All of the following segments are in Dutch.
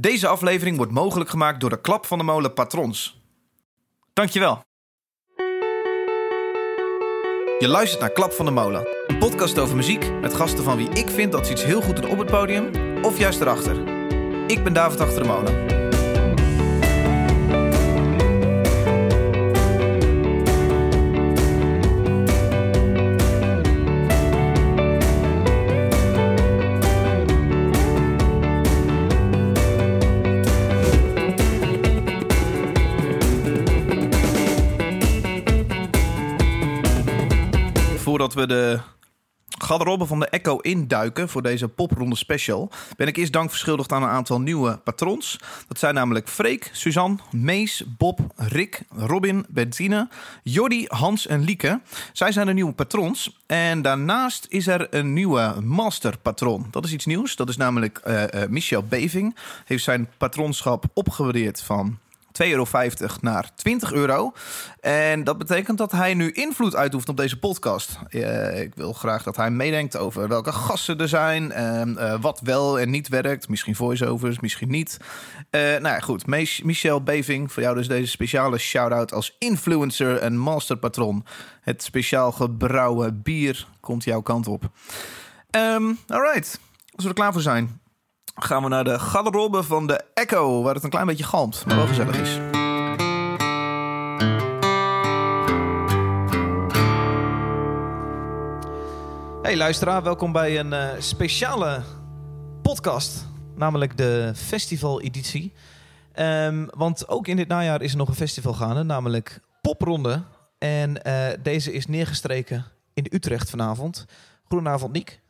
Deze aflevering wordt mogelijk gemaakt door de Klap van de Molen patrons. Dankjewel. Je luistert naar Klap van de Molen, een podcast over muziek met gasten van wie ik vind dat ze iets heel goed doen op het podium of juist erachter. Ik ben David Achter de Molen. Voordat we de garderobe van de Echo induiken voor deze popronde special, ben ik eerst dank verschuldigd aan een aantal nieuwe patrons. Dat zijn namelijk Freek, Suzanne, Mees, Bob, Rick, Robin, Benzine, Jordi, Hans en Lieke. Zij zijn de nieuwe patrons. En daarnaast is er een nieuwe masterpatron. Dat is iets nieuws. Dat is namelijk eh, Michel Beving. Heeft zijn patronschap opgewaardeerd van 2,50 euro naar 20 euro. En dat betekent dat hij nu invloed uitoefent op deze podcast. Eh, ik wil graag dat hij meedenkt over welke gasten er zijn, en eh, wat wel en niet werkt. Misschien voiceovers, misschien niet. Uh, nou ja, goed. Michel Beving, voor jou dus deze speciale shout-out als influencer en masterpatron. Het speciaal gebrouwen bier komt jouw kant op. Um, alright, als we er klaar voor zijn, gaan we naar de garderobe van de Echo, waar het een klein beetje galmt, maar wel gezellig is. Hey luisteraar, welkom bij een uh, speciale podcast, namelijk de festivaleditie. Um, want ook in dit najaar is er nog een festival gaande, namelijk Popronde. En uh, deze is neergestreken in Utrecht vanavond. Goedenavond, Niek.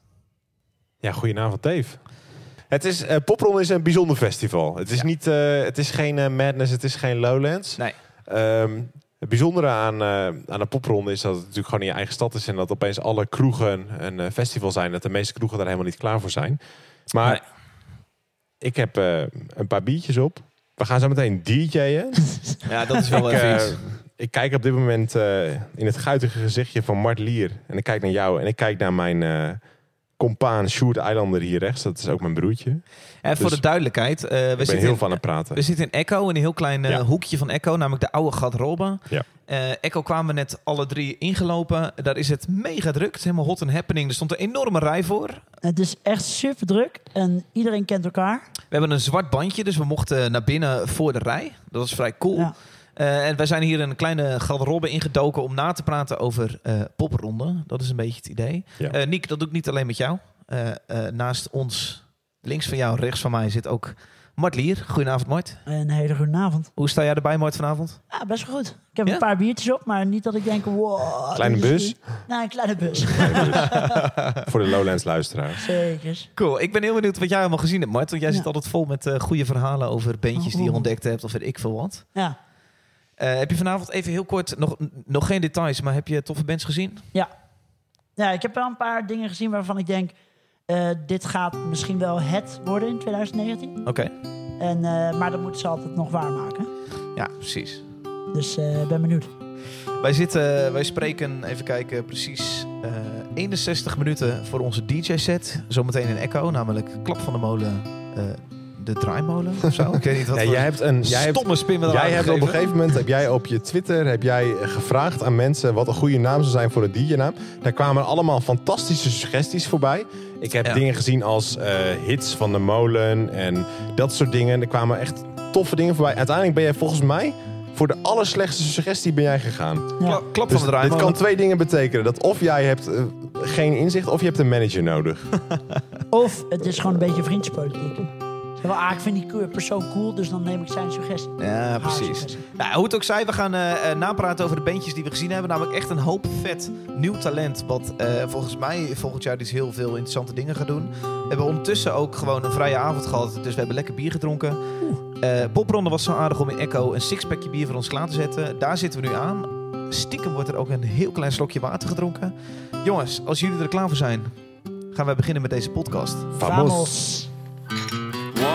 Ja, goedenavond, Dave. Het is, uh, Popron is een bijzonder festival. Het is, ja. niet, uh, het is geen uh, Madness, het is geen Lowlands. Nee. Um, het bijzondere aan, aan de popronde is dat het natuurlijk gewoon in je eigen stad is... en dat opeens alle kroegen een festival zijn. Dat de meeste kroegen daar helemaal niet klaar voor zijn. Maar nee. ik heb een paar biertjes op. We gaan zo meteen DJ'en. Ja, dat is wel ik, even Ik kijk op dit moment in het guitige gezichtje van Mart Lier. En ik kijk naar jou en ik kijk naar mijn compaan Sjoerd Eilander hier rechts. Dat is ook mijn broertje. En voor Dus de duidelijkheid, uh, we ik ben zitten heel in, van het praten. we zitten in Echo, in een heel klein uh, Ja. hoekje van Echo, namelijk de oude garderobe. Ja. Eh, Echo kwamen we net alle drie ingelopen. Daar is het mega druk. Het is helemaal hot and happening. Er stond een enorme rij voor. Het is echt super druk en iedereen kent elkaar. We hebben een zwart bandje, dus we mochten naar binnen voor de rij. Dat was vrij cool. Ja. Eh, en wij zijn hier een kleine garderobe ingedoken om na te praten over eh popronde. Dat is een beetje het idee. Ja. Eh, Niek, dat doe ik niet alleen met jou. Eh, eh, naast ons, links van jou, rechts van mij, zit ook Mart Lier. Goedenavond, Mart. Een hele goede avond. Hoe sta jij erbij, Mart, vanavond? Ja, best wel goed. Ik heb Ja? een paar biertjes op, maar niet dat ik denk, wow. Kleine bus? Nee, een kleine bus. Voor de Lowlands luisteraars. Zeker. Cool. Ik ben heel benieuwd wat jij allemaal gezien hebt, Mart. Want jij Ja. zit altijd vol met eh, goede verhalen over bandjes die je Oh. ontdekt hebt of weet ik veel wat. Ja. Eh, heb je vanavond even heel kort, nog, nog geen details, maar heb je toffe bands gezien? ja, ik heb wel een paar dingen gezien waarvan ik denk, eh, dit gaat misschien wel het worden in 2019. Oké. En, eh, maar dat moeten ze altijd nog waarmaken. Ja, precies. Dus eh, ben benieuwd. Wij zitten, wij spreken, even kijken, precies eh 61 minuten voor onze DJ-set. Zometeen in Echo, namelijk Klap van de Molen, de draaimolen of zo. Ik weet niet wat voor jij hebt een, jij stomme spin jij hebt op een gegeven. moment heb jij op je Twitter heb jij gevraagd aan mensen wat een goede naam zou zijn voor een DJ-naam. Daar kwamen allemaal fantastische suggesties voorbij. Ik heb Ja. dingen gezien als eh, hits van de molen en dat soort dingen. Er kwamen echt toffe dingen voorbij. Uiteindelijk ben jij volgens mij voor de allerslechtste suggestie ben jij gegaan. Ja. Klap Dus van de dit kan twee dingen betekenen. Dat of jij hebt eh, geen inzicht of je hebt een manager nodig. Of het is gewoon een beetje vriendspolitiek. Wel, ah, ik vind die persoon cool, dus dan neem ik zijn suggestie. Ja, precies. Nou, hoe het ook zij, we gaan eh, eh, napraten over de bandjes die we gezien hebben. Namelijk echt een hoop vet nieuw talent. Wat eh, volgens mij volgend jaar dus heel veel interessante dingen gaat doen. We hebben ondertussen ook gewoon een vrije avond gehad. Dus we hebben lekker bier gedronken. Eh Popronde was zo aardig om in Echo een sixpackje bier voor ons klaar te zetten. Daar zitten we nu aan. Stiekem wordt er ook een heel klein slokje water gedronken. Jongens, als jullie er klaar voor zijn, gaan wij beginnen met deze podcast. Vamos.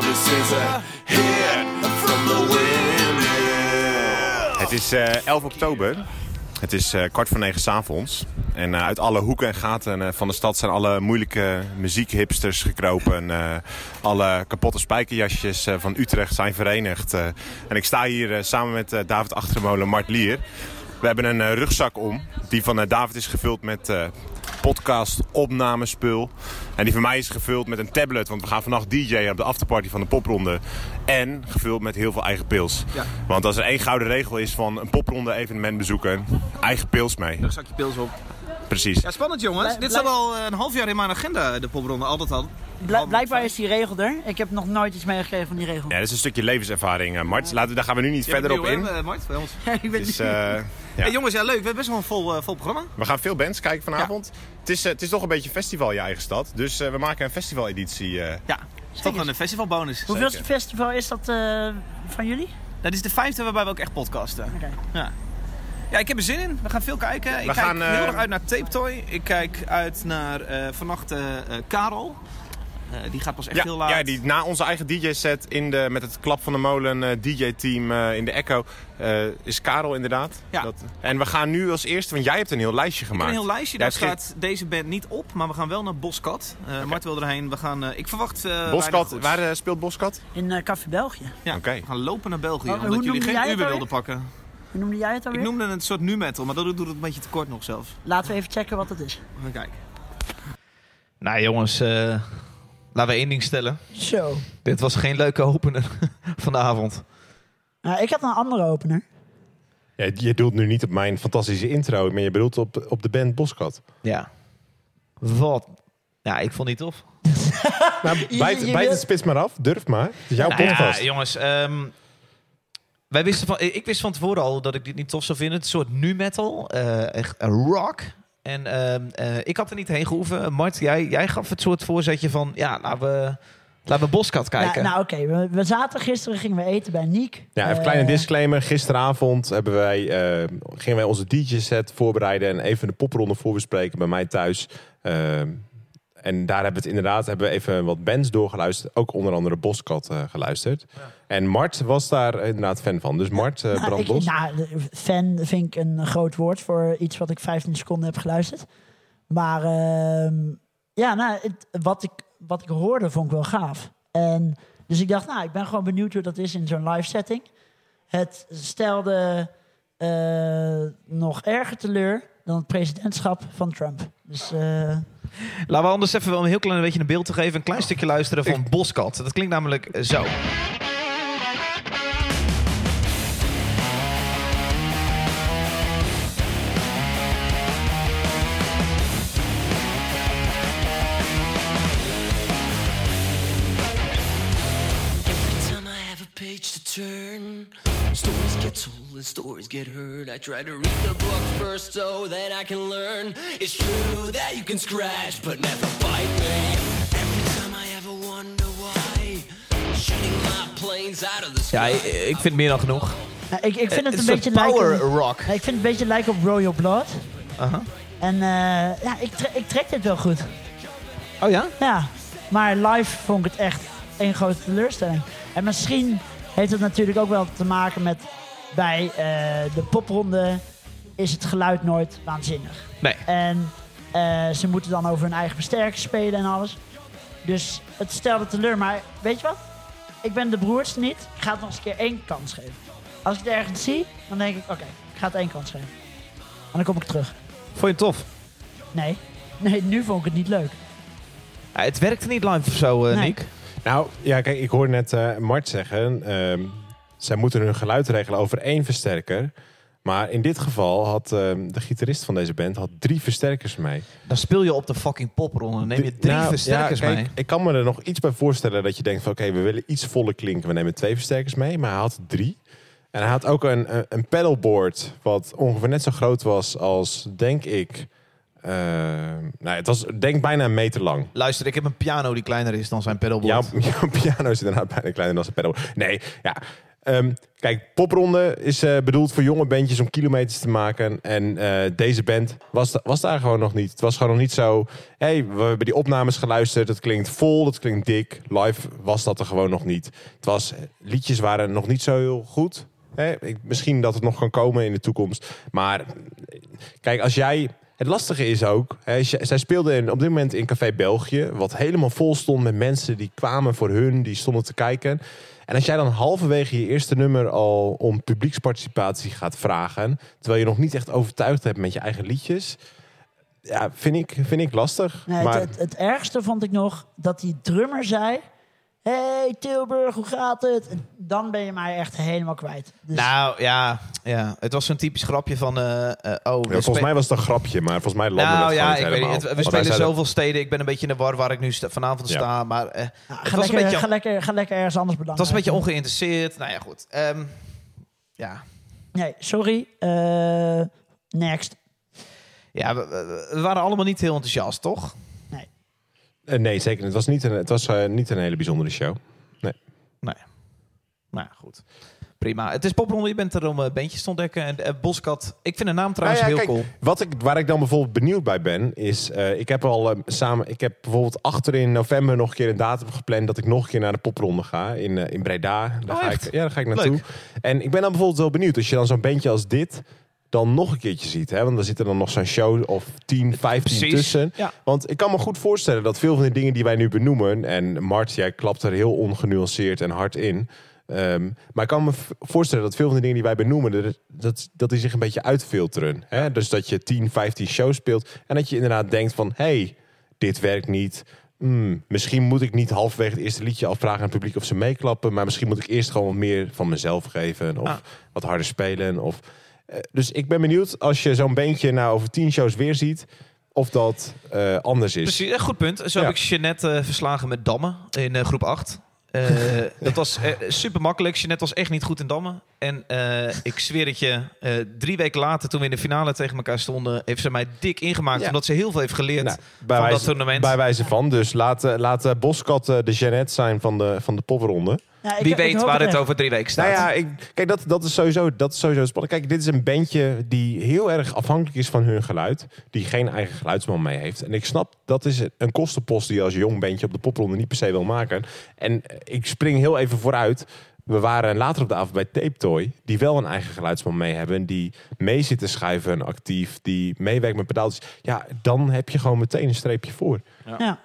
This is hit from the. Het is eh 11 oktober. Het is eh, kwart voor negen 's avonds. En eh, uit alle hoeken en gaten eh, van de stad zijn alle moeilijke muziekhipsters gekropen. Eh, alle kapotte spijkerjasjes eh, van Utrecht zijn verenigd. Eh, en ik sta hier eh, samen met eh, David Achtermolen, Mart Lier. We hebben een eh, rugzak om. Die van eh, David is gevuld met eh, podcast, opnamespul. En die van mij is gevuld met een tablet. Want we gaan vannacht DJ'en op de afterparty van de popronde. En gevuld met heel veel eigen pils. Ja. Want als er één gouden regel is van een popronde evenement bezoeken, eigen pils mee. Een zakje pils op. Precies. Ja, spannend jongens. Dit zat al een half jaar in mijn agenda, de popronde. Altijd al. Bl- blijkbaar is die regel er. Ik heb nog nooit iets meegekregen van die regel. Ja, dat is een stukje levenservaring, eh, Mart. Laten, we- daar gaan we nu niet verder op in. Uh, Mart, bij ons. ik ben Dus, eh, ja. Hey, jongens, ja leuk. We hebben best wel een vol, eh, vol programma. We gaan veel bands kijken vanavond. Het, is, eh, het is toch een beetje festival in je eigen stad. Dus eh, we maken een festivaleditie. eh Ja, is toch een festivalbonus. Hoeveel festival is dat eh, van jullie? Dat is de vijfde waarbij we ook echt podcasten. Oké. Ja. Ja, ik heb er zin in. We gaan veel kijken. Ik We kijk gaan, eh, heel erg uit naar Tape Toy. Ik kijk uit naar eh vannacht eh, eh, Karel. Eh, die gaat pas echt ja, heel laat. ja, die na onze eigen DJ-set in de, met het Klap van de Molen eh, DJ-team eh, in de Echo eh, is Karel inderdaad. Ja. Dat, en we gaan nu als eerste, want jij hebt een heel lijstje Ik heb gemaakt. een heel lijstje. Jij Daar staat deze band niet op. Maar we gaan wel naar Boskat. Eh Mart wil erheen. We gaan, eh, ik verwacht eh Boskat, waar eh, speelt Boskat? In eh, Café België. Ja, Oké. we gaan lopen naar België. Oh, omdat hoe jullie geen Uber wilden pakken. Hoe noemde jij het Ik alweer? noemde het een soort nu metal. Maar dat doet het een beetje te kort nog zelf. Laten we even checken wat het is. We gaan kijken. Nou jongens, eh, laten we één ding stellen. Zo. Dit was geen leuke opener van de avond. Nou, ik had een andere opener. Ja, je doelt nu niet op mijn fantastische intro, maar je bedoelt op, op de band Boskat. Ja. Wat? Ja, ik vond niet tof. Nou, bijt, bijt spits maar af. Durf maar. Het is jouw Nou ja, podcast. jongens, ehm, wij wisten van, ik wist van tevoren al dat ik dit niet tof zou vinden. Het is een soort nu metal, eh, echt een rock. En ehm, eh, ik had er niet heen gehoeven. Mart, jij, jij gaf het soort voorzetje van, ja, laten we, laten we Boskat kijken. Nou, nou oké. We, we zaten gisteren, gingen we eten bij Niek. Ja, even een Eh, kleine disclaimer. Gisteravond hebben wij, eh, gingen wij onze DJ-set voorbereiden en even de popronde voorbespreken bij mij thuis. Ehm, en daar hebben we het inderdaad hebben we even wat bands doorgeluisterd. Ook onder andere Boskat eh, geluisterd. En Mart was daar inderdaad fan van. Dus Mart, uh, Nou, brand ik, nou, fan vind ik een groot woord voor iets wat ik 15 seconden heb geluisterd. Maar ehm, ja, nou, het- wat, ik, wat ik hoorde vond ik wel gaaf. En, dus ik dacht, nou, ik ben gewoon benieuwd hoe dat is in zo'n live setting. Het stelde eh, nog erger teleur dan het presidentschap van Trump. Dus eh, Laten we anders even wel een heel klein beetje een beeld te geven. Een klein stukje luisteren van Boskat. Dat klinkt namelijk zo. Get heard. I try to read the book first so that I can learn. It's true that you can scratch, but never bite me. Every time I ever wonder why, shooting my planes out of the sky. Ja, ik, ik vind het meer dan genoeg. nou, ik, ik vind het een soort beetje power lijken... rock. Ik vind het een beetje lijken op Royal Blood. Aha. En eh, ja, ik, tre- ik trek dit wel goed. Oh ja? Ja, maar live vond ik het echt één grote teleurstelling. En misschien heeft het natuurlijk ook wel te maken met... bij eh, de popronde is het geluid nooit waanzinnig. Nee. En eh, ze moeten dan over hun eigen versterker spelen en alles. Dus het stelde teleur. Maar weet je wat? Ik ben de broerste niet. Ik ga het nog eens een keer één kans geven. Als ik het ergens zie, dan denk ik... oké, ik ga het één kans geven. En dan kom ik terug. Vond je het tof? Nee. Nee, nu vond ik het niet leuk. Ja, het werkte niet live of zo, eh Nee. Nick. Nou, ja, kijk, ik hoorde net eh, Mart zeggen... ehm, zij moeten hun geluid regelen over één versterker... Maar in dit geval had ehm, de gitarist van deze band had drie versterkers mee. Dan speel je op de fucking popronde. Neem je drie nou, versterkers ja, kijk, mee. Ik kan me er nog iets bij voorstellen dat je denkt van... oké, we willen iets voller klinken. We nemen twee versterkers mee, maar hij had drie. En hij had ook een, een, een pedalboard... wat ongeveer net zo groot was als, denk ik... ehm, nou, het was denk bijna een meter lang. Luister, ik heb een piano die kleiner is dan zijn pedalboard. Jouw, jouw piano is inderdaad bijna kleiner dan zijn pedal. Nee, ja. Ehm, Kijk, popronde is eh, bedoeld voor jonge bandjes om kilometers te maken. En eh, deze band was, was daar gewoon nog niet. Het was gewoon nog niet zo... hey, we hebben die opnames geluisterd. Het klinkt vol, het klinkt dik. Live was dat er gewoon nog niet. Het was, liedjes waren nog niet zo heel goed. Ik, misschien dat het nog kan komen in de toekomst. Maar kijk, als jij... Het lastige is ook, hè, zij speelden in, op dit moment in Café België... wat helemaal vol stond met mensen die kwamen voor hun, die stonden te kijken... En als jij dan halverwege je eerste nummer al om publieksparticipatie gaat vragen, terwijl je nog niet echt overtuigd hebt met je eigen liedjes, ja, vind ik, vind ik lastig. Nee, maar het, het, het ergste vond ik nog dat die drummer zei... Hey Tilburg, hoe gaat het? En dan ben je mij echt helemaal kwijt. Dus, Nou ja, ja, het was zo'n typisch grapje van... eh, eh, oh, we ja, volgens mij was het een grapje, maar volgens mij landde Nou het ja, ik niet weet niet. helemaal. Het- we Want spelen zoveel steden. Ik ben een beetje in de war waar ik nu sta- vanavond Ja. sta. Maar eh, nou, het ga, was een lekker, beetje- ga, lekker, ga lekker ergens anders bedanken. het was een beetje ongeïnteresseerd. Nou ja, goed. Ehm, ja, Nee, sorry. Eh, next. ja we, we- we waren allemaal niet heel enthousiast, toch? Eh, nee, zeker. Het was niet een, het was, eh, niet een hele bijzondere show. Nou ja, goed. Prima. Het is popronde. Je bent er om uh, bandjes te ontdekken. En eh, Boskat, ik vind de naam trouwens Nou ja, heel kijk, cool. Wat ik, waar ik dan bijvoorbeeld benieuwd bij ben, is... eh, ik heb al eh, samen... Ik heb bijvoorbeeld achter in november nog een keer een datum gepland... dat ik nog een keer naar de popronde ga in, eh, in Breda. Daar Oh, ga ik, ja, daar ga ik naartoe. Leuk. En ik ben dan bijvoorbeeld wel benieuwd... als je dan zo'n bandje als dit dan nog een keertje ziet. Hè? Want dan zit er dan nog zo'n show of 10, 15 Precies. tussen. Ja. Want ik kan me goed voorstellen dat veel van de dingen die wij nu benoemen... en Mart, jij klapt er heel ongenuanceerd en hard in... Ehm, maar ik kan me voorstellen dat veel van de dingen die wij benoemen, dat, dat, dat die zich een beetje uitfilteren. Hè? Dus dat je 10, 15 shows speelt en dat je inderdaad denkt van, hey, dit werkt niet. Hmm, misschien moet ik niet halverwege het eerste liedje afvragen aan het publiek of ze meeklappen, maar misschien moet ik eerst gewoon wat meer van mezelf geven of Ah. wat harder spelen. Of, dus ik ben benieuwd als je zo'n beentje nou over 10 shows weer ziet, of dat eh, anders is. Precies, een goed punt. Zo Ja. heb ik Jeannette eh, verslagen met Dammen in eh, groep 8. Eh, dat was eh, super makkelijk. Jeannette was echt niet goed in dammen. En eh, ik zweer het je, eh, drie weken later, toen we in de finale tegen elkaar stonden, heeft ze mij dik ingemaakt. Ja. Omdat ze heel veel heeft geleerd Nou, bij, van dat toernooi. bij wijze van. Dus laat, eh, laat eh, Boskat eh, de Jeannette zijn van de, van de popronde. Ja, ik- Wie weet waar het over drie weken staat. Nou ja, ik, kijk, dat, dat, is sowieso, dat is sowieso spannend. Kijk, dit is een bandje die heel erg afhankelijk is van hun geluid. Die geen eigen geluidsman mee heeft. En ik snap, dat is een kostenpost die je als jong bandje op de popronde niet per se wil maken. En ik spring heel even vooruit. We waren later op de avond bij Tape Toy, die wel een eigen geluidsman mee hebben. Die mee zit te schuiven actief, die meewerkt met pedaaltjes. Ja, dan heb je gewoon meteen een streepje voor. Ja.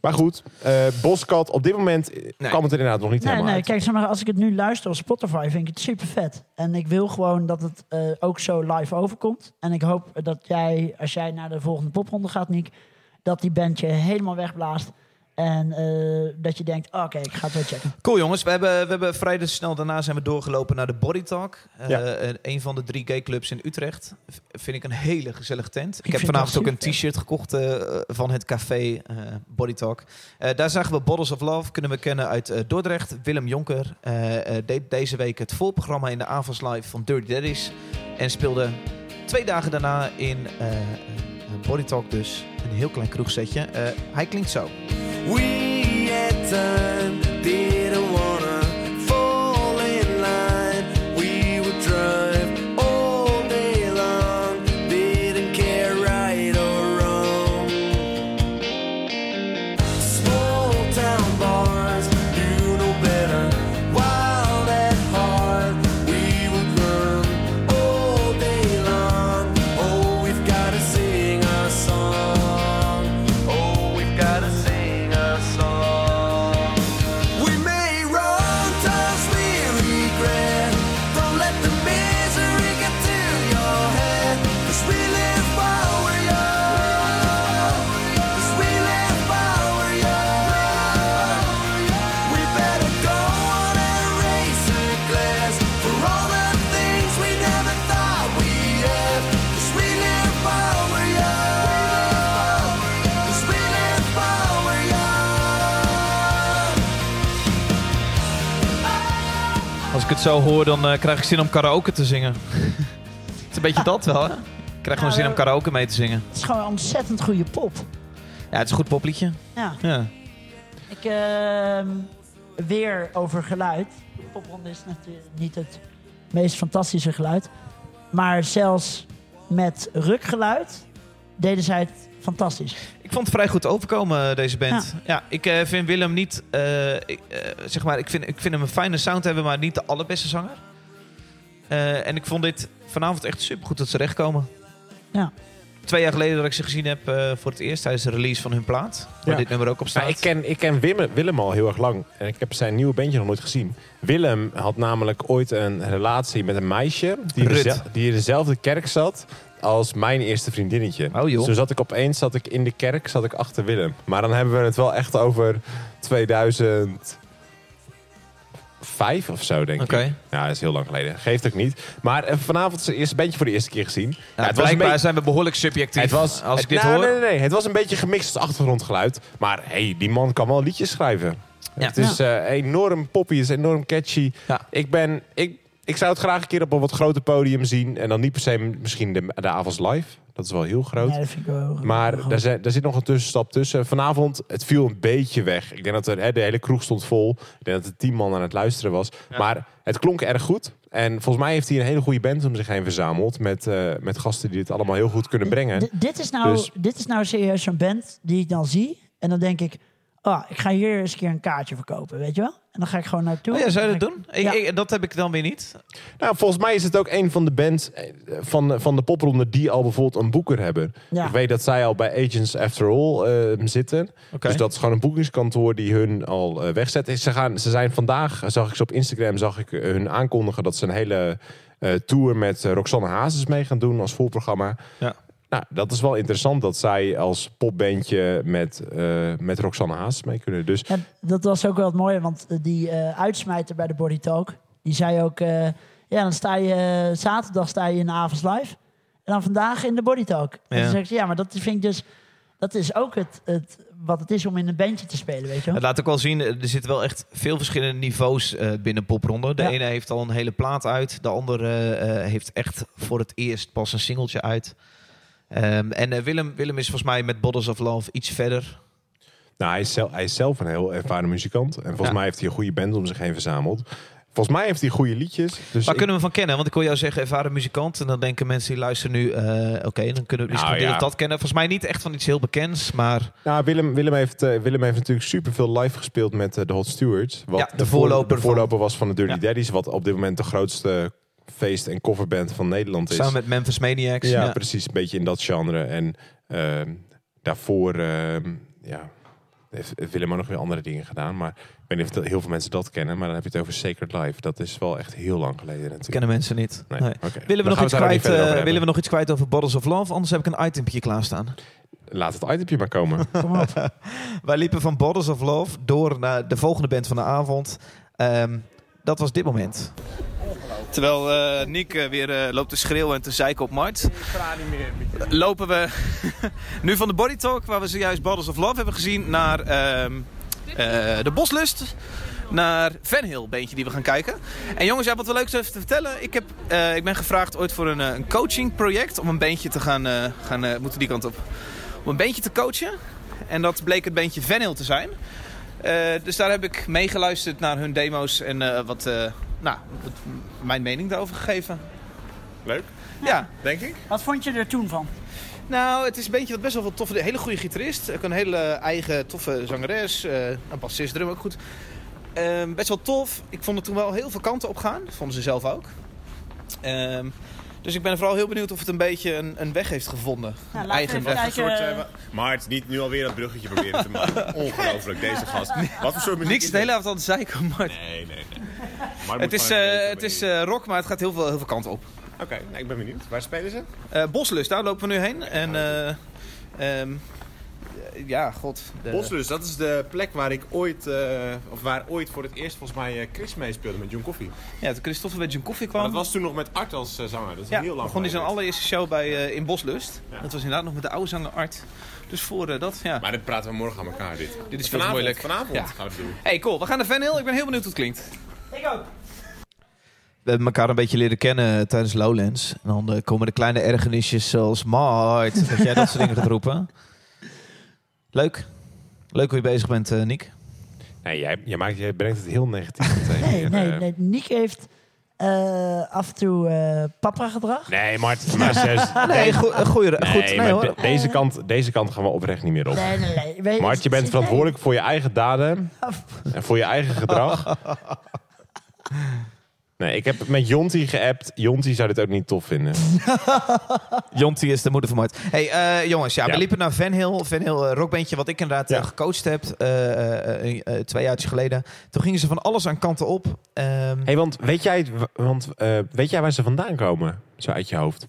Maar goed, eh Boskat, op dit moment Nee. kwam het er inderdaad nog niet Nee, helemaal nee, uit. kijk, zeg maar, als ik het nu luister op Spotify, vind ik het super vet. En ik wil gewoon dat het eh, ook zo live overkomt. En ik hoop dat jij, als jij naar de volgende popronde gaat, Nick, dat die band je helemaal wegblaast. En eh, dat je denkt, oké, ik ga het wel checken. Cool jongens, we hebben, we hebben vrij dus snel daarna zijn we doorgelopen naar de Body Talk. Eh, Ja. een- van de drie gayclubs in Utrecht. V- vind ik een hele gezellige tent. Ik, heb vanavond ook een t-shirt gekocht eh, van het café eh, Body Talk. Eh, daar zagen we Bottles of Love, kunnen we kennen uit eh, Dordrecht. Willem Jonker deed deze week het volprogramma in de Avals Live van Dirty Daddies. En speelde twee dagen daarna in eh, eh, Body Talk dus een heel klein kroegsetje. Eh, hij klinkt zo. Als ik het zo hoor, dan eh, krijg ik zin om karaoke te zingen. het is een beetje dat wel, hè? Ik krijg gewoon zin om karaoke mee te zingen. Het is gewoon een ontzettend goede pop. Ja, het is een goed popliedje. Ja. Ja. Ik, ehm, weer over geluid. popronde is natuurlijk niet het meest fantastische geluid. Maar zelfs met rukgeluid deden zij het fantastisch. Ik vond het vrij goed overkomen, deze band. Ja, ik eh, vind Willem niet... eh, ik, eh, zeg maar, ik vind, ik vind hem een fijne sound hebben, maar niet de allerbeste zanger. Eh, en ik vond dit vanavond echt supergoed dat ze terechtkomen. Ja. Twee jaar geleden dat ik ze gezien heb eh, voor het eerst tijdens de release van hun plaat. Waar Ja. dit nummer ook op staat. Ja, ik ken, ik ken Willem, Willem al heel erg lang. En ik heb zijn nieuwe bandje nog nooit gezien. Willem had namelijk ooit een relatie met een meisje... die, in die in dezelfde kerk zat als mijn eerste vriendinnetje. Oh, joh. Dus toen zat ik opeens zat ik in de kerk zat ik achter Willem. Maar dan hebben we het wel echt over 2005 of zo, denk ik. Ja, dat is heel lang geleden. Geeft ook niet. Maar eh, vanavond is het eerste bandje voor de eerste keer gezien. Ja, het was een blijkbaar beetje- zijn we behoorlijk subjectief. het was, als ik dit nou, hoor. Nee, nee, nee. Het was een beetje gemixt achtergrondgeluid. Maar hey, die man kan wel liedjes schrijven. Ja. Het is eh, enorm poppy, het is enorm catchy. Ja. Ik, ben, ik, ik zou het graag een keer op een wat groter podium zien. En dan niet per se misschien de, de avonds live. Dat is wel heel groot. Ja, dat vind ik wel heel- heel Maar daar, zit- daar zit nog een tussenstap tussen. Vanavond, het viel een beetje weg. Ik denk dat er, hè, de hele kroeg stond vol. Ik denk dat er tien man aan het luisteren was. Maar het klonk erg goed. En volgens mij heeft hij een hele goede band om zich heen verzameld. Met, eh, met gasten die het allemaal heel goed kunnen brengen. D- dit, is nou, Dus- dit is nou serieus zo'n band die ik dan zie. En dan denk ik, oh, ik ga hier eens een keer een kaartje verkopen, weet je wel? En dan ga ik gewoon naartoe. Oh ja, zou je dat doen? Ik, Ja. ik- dat heb ik dan weer niet. Nou, volgens mij is het ook een van de bands eh, van, van de popronde die al bijvoorbeeld een boeker hebben. Ja. Ik weet dat zij al bij Agents After All eh, zitten. Oké. Dus dat is gewoon een boekingskantoor die hun al eh, wegzet. Ze, gaan, ze zijn vandaag, zag ik ze op Instagram, zag ik eh, hun aankondigen dat ze een hele eh, tour met Roxanne Hazes mee gaan doen als voorprogramma. Ja. Nou, dat is wel interessant dat zij als popbandje met, eh, met Roxanne Hazes mee kunnen. Dus Ja, dat was ook wel het mooie, want eh, die eh, uitsmijter bij de Body Talk, die zei ook, eh, ja, dan sta je, zaterdag sta je in de avonds live. En dan vandaag in de Body Talk. En Ja. dan zeg ik, ja, maar dat vind ik dus, dat is ook het, het, wat het is om in een bandje te spelen, weet je wel? Het laat ook wel zien, er zitten wel echt veel verschillende niveaus eh, binnen popronde. De Ja. ene heeft al een hele plaat uit. De andere eh, heeft echt voor het eerst pas een singeltje uit. Ehm, en eh, Willem, Willem is volgens mij met Bottles of Love iets verder. Nou, hij is, zelf, hij is zelf een heel ervaren muzikant. En volgens Ja. mij heeft hij een goede band om zich heen verzameld. Volgens mij heeft hij goede liedjes. Dus Waar ik- kunnen we van kennen? Want ik hoor jou zeggen ervaren muzikant. En dan denken mensen die luisteren nu... eh, Oké, dan kunnen we dus Nou, ja. dat kennen. Volgens mij niet echt van iets heel bekends. Maar nou, Willem, Willem, heeft, eh, Willem heeft natuurlijk superveel live gespeeld met de Hot Stewards. Wat Ja, de voorloper de voorloper was van de Dirty Ja. Daddies. Wat op dit moment de grootste feest- en coverband van Nederland is. samen met Memphis Maniacs. ja, Ja, precies. Een beetje in dat genre. En ehm, daarvoor ehm, ja, heeft Willem ook nog weer andere dingen gedaan. Maar ik weet niet of heel veel mensen dat kennen. Maar dan heb je het over Sacred Life. Dat is wel echt heel lang geleden natuurlijk. kennen mensen niet. Nee. Willen, we nog iets kwijt, eh, willen we nog iets kwijt over Bottles of Love? Anders heb ik een itempje klaarstaan. Laat het itempje maar komen. Kom op. Wij liepen van Bottles of Love door naar de volgende band van de avond. Ehm, dat was dit moment. Terwijl eh Nick eh, weer eh, loopt te schreeuwen en te zeiken op Mart. Lopen we nu van de Body Talk, waar we zojuist Bottles of Love hebben gezien, naar ehm, eh, de Boslust. Naar Van Hill, beentje die we gaan kijken. En jongens, ja, wat wel leuk is even te vertellen. Ik, heb, eh, ik ben gevraagd ooit voor een, een coachingproject om een beentje te gaan, eh gaan moeten die kant op. Om een beentje te coachen. En dat bleek het beentje Van Hill te zijn. Eh, dus daar heb ik meegeluisterd naar hun demo's en eh, wat, eh, nou, wat mijn mening daarover gegeven. Leuk, Ja, denk ik. Wat vond je er toen van? nou, het is een beetje wat best wel wat toffe, een hele goede gitarist. Ook een hele eigen toffe zangeres. eh een bassist, drum ook goed. Ehm, best wel tof. Ik vond het toen wel heel veel kanten op gaan. Dat vonden ze zelf ook. Ehm, dus ik ben vooral heel benieuwd of het een beetje een, een weg heeft gevonden. Nou, een eigen we weg. kijken. soort, eh, wa- maar het is niet nu alweer dat bruggetje proberen te maken. Ongelooflijk, deze gast. Wat voor soort muziek Niks de hele avond aan het zeiken, maar dit? Nee, nee, nee. Maar het is, eh, weten het is eh, rock, maar het gaat heel veel, heel veel kanten op. Oké, nou, ik ben benieuwd. Waar spelen ze? Eh Boslust, daar lopen we nu heen. En eh, ehm, ja, god. de- Boslus, dat is de plek waar ik ooit, eh, of waar ooit voor het eerst volgens mij eh, Chris meespeelde met John Coffee. Ja, toen Christophe bij John Coffee Maar kwam. dat was toen nog met Art als eh, zanger. Dat is ja, heel lang begon hij zijn allereerste show bij, eh, in Boslust. Ja. Dat was inderdaad nog met de oude zanger Art. Dus voor eh, dat, ja. Maar dit praten we morgen aan elkaar, dit. Dit is veel moeilijk. Vanavond Ja. gaan we het doen. Hey, cool. We gaan naar Van Hill. Ik ben heel benieuwd hoe het klinkt. Ik ook. We hebben elkaar een beetje leren kennen tijdens Lowlands. En dan eh, komen de kleine ergernisjes zoals Mart. Dat jij dat soort dingen gaat roepen. Leuk. Leuk hoe je bezig bent, eh Nick. Nee, jij, jij, maakt, jij brengt het heel negatief meteen. Nee, nee, eh. nee. Niek heeft eh, af en toe eh papa gedrag. Nee, Mart, maar serieus, Nee, go- een goeie, nee, goed. Nee, maar hoor. de- deze, kant, deze kant gaan we oprecht niet meer op. Nee, nee, nee. Mart, je bent verantwoordelijk voor je eigen daden en voor je eigen gedrag. Nee, ik heb met Jonti geappt. Jonti zou dit ook niet tof vinden. Jonty is de moeder van Mart. Hey, eh, jongens, ja, Ja. we liepen naar Van Hill. Van Hill, eh, rockbandje wat ik inderdaad Ja. eh, gecoacht heb. eh, eh, eh, eh, twee jaar geleden. Toen gingen ze van alles aan kanten op. Ehm, hey, want weet jij, want, eh, weet jij waar ze vandaan komen? Zo uit je hoofd.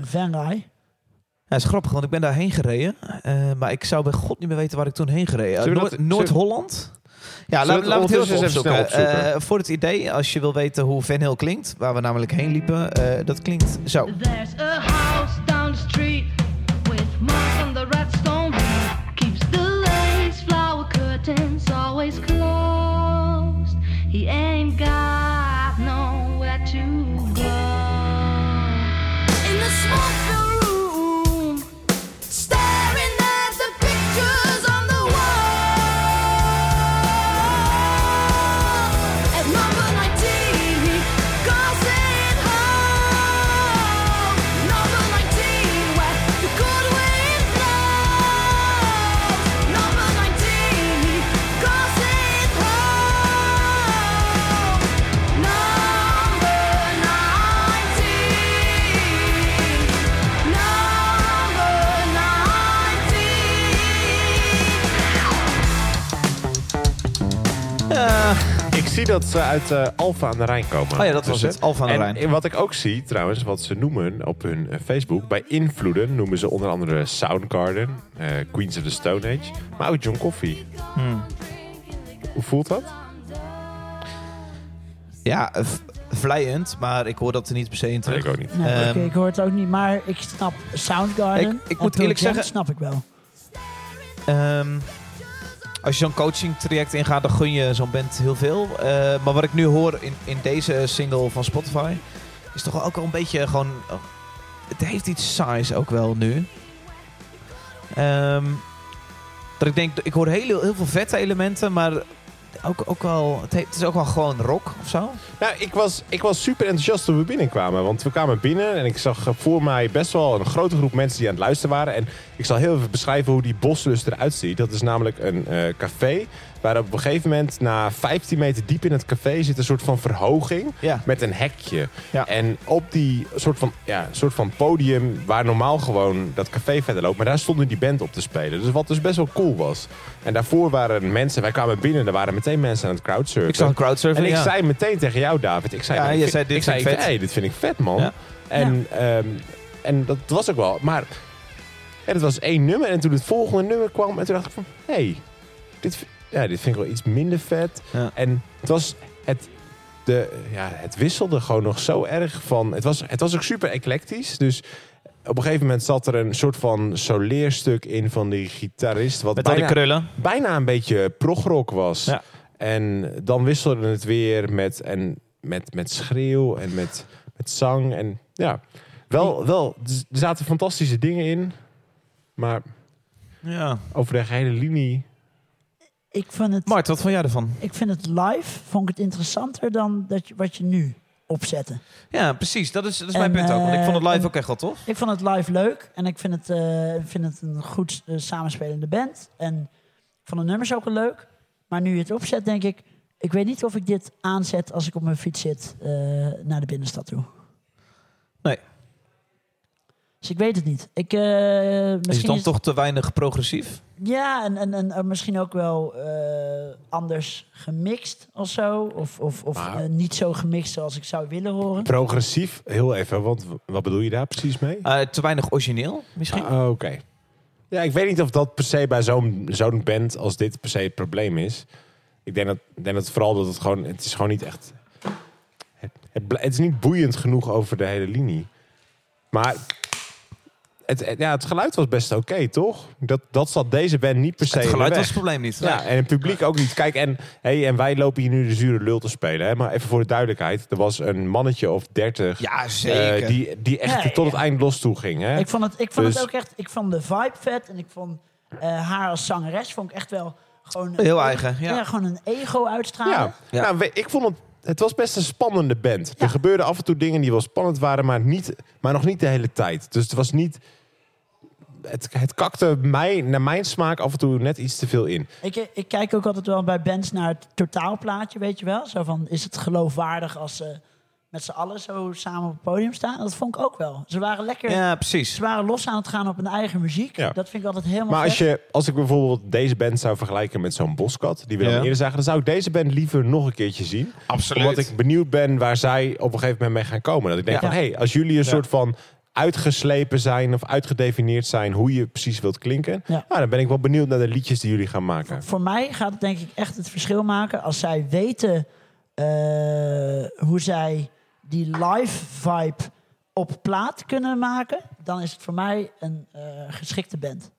Van Rai. Ja, dat is grappig, want ik ben daarheen gereden. eh, maar ik zou bij god niet meer weten waar ik toen heen gereden. Noord-Holland? Ja, laten we het heel even opzoeken? Eh, voor het idee, als je wil weten hoe Van Hill klinkt, waar we namelijk heen liepen, eh, dat klinkt zo. Zie dat ze uit eh Alfa aan de Rijn komen. Oh ja, dat was Dus, het. Alphen aan de en Rijn. wat ik ook zie, trouwens, wat ze noemen op hun eh, Facebook, bij invloeden noemen ze onder andere Soundgarden, eh, Queens of the Stone Age, maar ook John Coffey. Hmm. Hoe voelt dat? Ja, eh, vlijend, maar ik hoor dat er niet per se in Nee, terug. ik ook niet. Nee, Ehm, oké, ik hoor het ook niet, maar ik snap Soundgarden. Ik- ik en moet eerlijk zeggen- snap ik wel. Ehm, als je zo'n coaching traject ingaat, dan gun je zo'n band heel veel. Eh, maar wat ik nu hoor in, in deze single van Spotify, is toch ook wel een beetje gewoon... oh, het heeft iets saais ook wel nu. Ehm, dat ik denk, ik hoor heel, heel veel vette elementen, maar ook, ook wel, het, is ook wel gewoon rock of zo. Nou, ik was, ik was super enthousiast toen we binnenkwamen. Want we kwamen binnen en ik zag voor mij best wel een grote groep mensen die aan het luisteren waren. En ik zal heel even beschrijven hoe die boslust eruit ziet. Dat is namelijk een eh, café waar op een gegeven moment na 15 meter diep in het café zit een soort van verhoging Ja. met een hekje. Ja. En op die soort van, ja, soort van podium waar normaal gewoon dat café verder loopt. Maar daar stond nu die band op te spelen. Dus wat dus best wel cool was. En daarvoor waren mensen, wij kwamen binnen, er waren meteen mensen aan het crowdsurfen. Ik zag een crowdsurfing, En ik ja. zei meteen tegen jou, David. Ik zei, Ja, nou, je ik zei, dit ik zei, ik vet. hey, dit vind ik vet, man. En, ehm, en dat was ook wel. Maar ja, dat was één nummer. En toen het volgende nummer kwam, en toen dacht ik van... Hé, hey, dit, ja, dit vind ik wel iets minder vet. Ja. En het was... Het, de, ja, het wisselde gewoon nog zo erg van... Het was, het was ook super eclectisch. Dus op een gegeven moment zat er een soort van soleerstuk in van die gitarist. Wat Met al die bijna, krullen. bijna een beetje progrock was. Ja. En dan wisselde het weer met, en, met, met schreeuw en met, met zang. En ja, wel, wel, er zaten fantastische dingen in. Maar Ja. over de hele linie... Ik vind het, Mart, wat vond jij ervan? ik vind het live vond ik het interessanter dan dat je, wat je nu opzette. Ja, precies. Dat is, dat is mijn punt ook. Want ik vond het live eh, ook echt wel tof. Ik vond het live leuk en ik vind het, eh, vind het een goed eh, samenspelende band. En ik vond de nummers ook wel leuk. Maar nu je het opzet, denk ik, ik weet niet of ik dit aanzet als ik op mijn fiets zit naar de binnenstad toe. Nee. Dus ik weet het niet. Ik, eh, Is het misschien dan is- toch te weinig progressief? Ja, en, en, en misschien ook wel eh, anders gemixt of zo. Of, of, of Maar- eh, niet zo gemixt zoals ik zou willen horen. Progressief, heel even, want wat bedoel je daar precies mee? Eh, te weinig origineel, misschien? Ah, Oké. Ja, ik weet niet of dat per se bij zo'n zo'n band als dit per se het probleem is. Ik denk dat, ik denk dat vooral dat het gewoon, het is gewoon niet echt, het, het, het is niet boeiend genoeg over de hele linie. Maar het, het- ja, het geluid was best oké, toch? Dat, dat zat deze band niet per se het in de geluid weg. was het probleem niet. Ja, en het publiek ook niet. Kijk, en, hey, en wij lopen hier nu de zure lul te spelen. Hè? Maar even voor de duidelijkheid. Er was een mannetje of dertig Ja, eh, zeker. die, die echt Ja, tot ja. het eind los toe ging. Hè? Ik vond het, ik vond Dus- het ook echt. Ik vond de vibe vet en ik vond eh, haar als zangeres vond ik echt wel Gewoon, Heel eigen, Ja. ja. gewoon een ego uitstralen. Ja, Ja. Nou, we- ik vond het... Het was best een spannende band. Ja. Er gebeurden af en toe dingen die wel spannend waren, maar, niet, maar nog niet de hele tijd. Dus het was niet... Het, het kakte mij, naar mijn smaak af en toe net iets te veel in. Ik, ik kijk ook altijd wel bij bands naar het totaalplaatje, weet je wel. Zo van, is het geloofwaardig als ze met z'n allen zo samen op het podium staan? Dat vond ik ook wel. Ze waren lekker... Ja, precies. Ze waren los aan het gaan op hun eigen muziek. Ja. Dat vind ik altijd helemaal Maar als, vet. je, als ik bijvoorbeeld deze band zou vergelijken met zo'n Boskat, die we dan Ja. eerder zagen, dan zou ik deze band liever nog een keertje zien. Absoluut. Omdat ik benieuwd ben waar zij op een gegeven moment mee gaan komen. Dat ik denk Ja. van, hé, hey, als jullie een soort van uitgeslepen zijn of uitgedefinieerd zijn hoe je precies wilt klinken, Ja. nou, dan ben ik wel benieuwd naar de liedjes die jullie gaan maken. Voor mij gaat het denk ik echt het verschil maken als zij weten eh, hoe zij die live vibe op plaat kunnen maken. Dan is het voor mij een eh, geschikte band.